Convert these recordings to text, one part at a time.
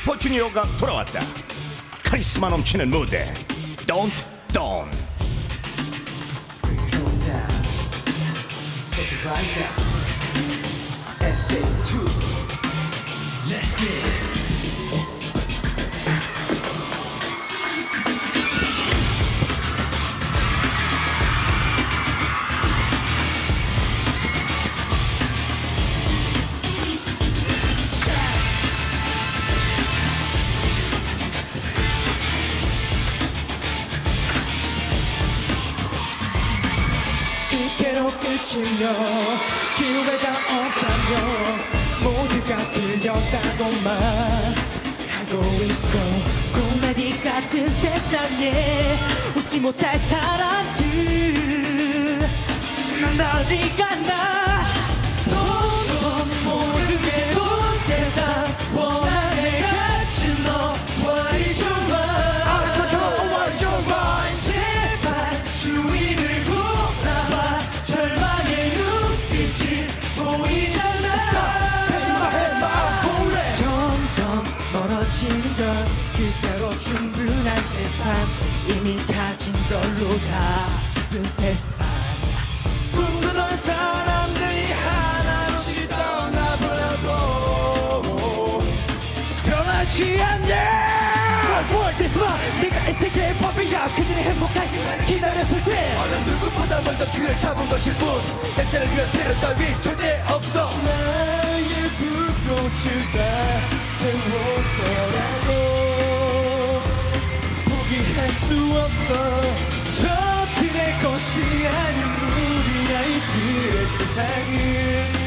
슈퍼 주니어가 돌아왔다 카리스마 넘치는 무대 Don't Don't 끝이며 기회가 없다며 모두가 들렸다고만 하고 있어. 공날이 같은 세상에 웃지 못할 사람들. 난 어디가 나 충분한 세상 이미 가진 걸로 다른 세상. 꿈꾸던 사람들이 하나씩 떠나버려도 변하지 않네. 뭘 대수마 네가 이 세계의 법이야. 그들의 행복하기만 기다렸을 때. 어느 누구보다 먼저 그를 잡은 것일 뿐. 약자를 위한 배려 따위 절대 없어. 나의 불꽃을 다 태워 수 없어. 저들의 것이 아닌 우리 아이들의 세상을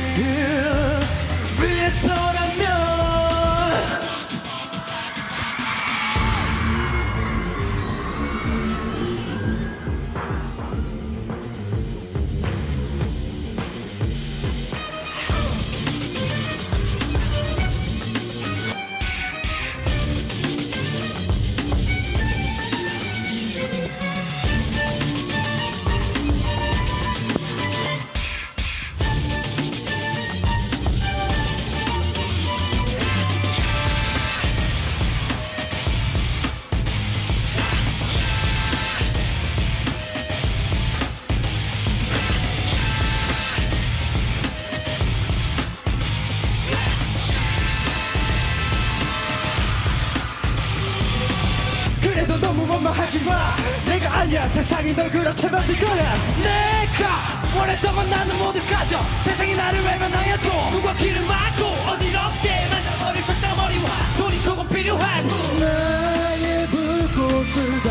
하지 마. 내가 아니야. 세상이 널 그렇게 만들 거야. 내가 원했던 건 나는 모두 가져. 세상이 나를 외면하여도 누가 길을 막고 어지럽게 만나버릴 적당머리와. 돈이 조금 필요할 뿐 나의 불꽃을 다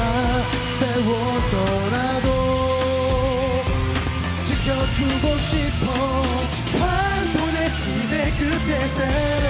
태워서라도 지켜주고 싶어. 반돈의 시대 세례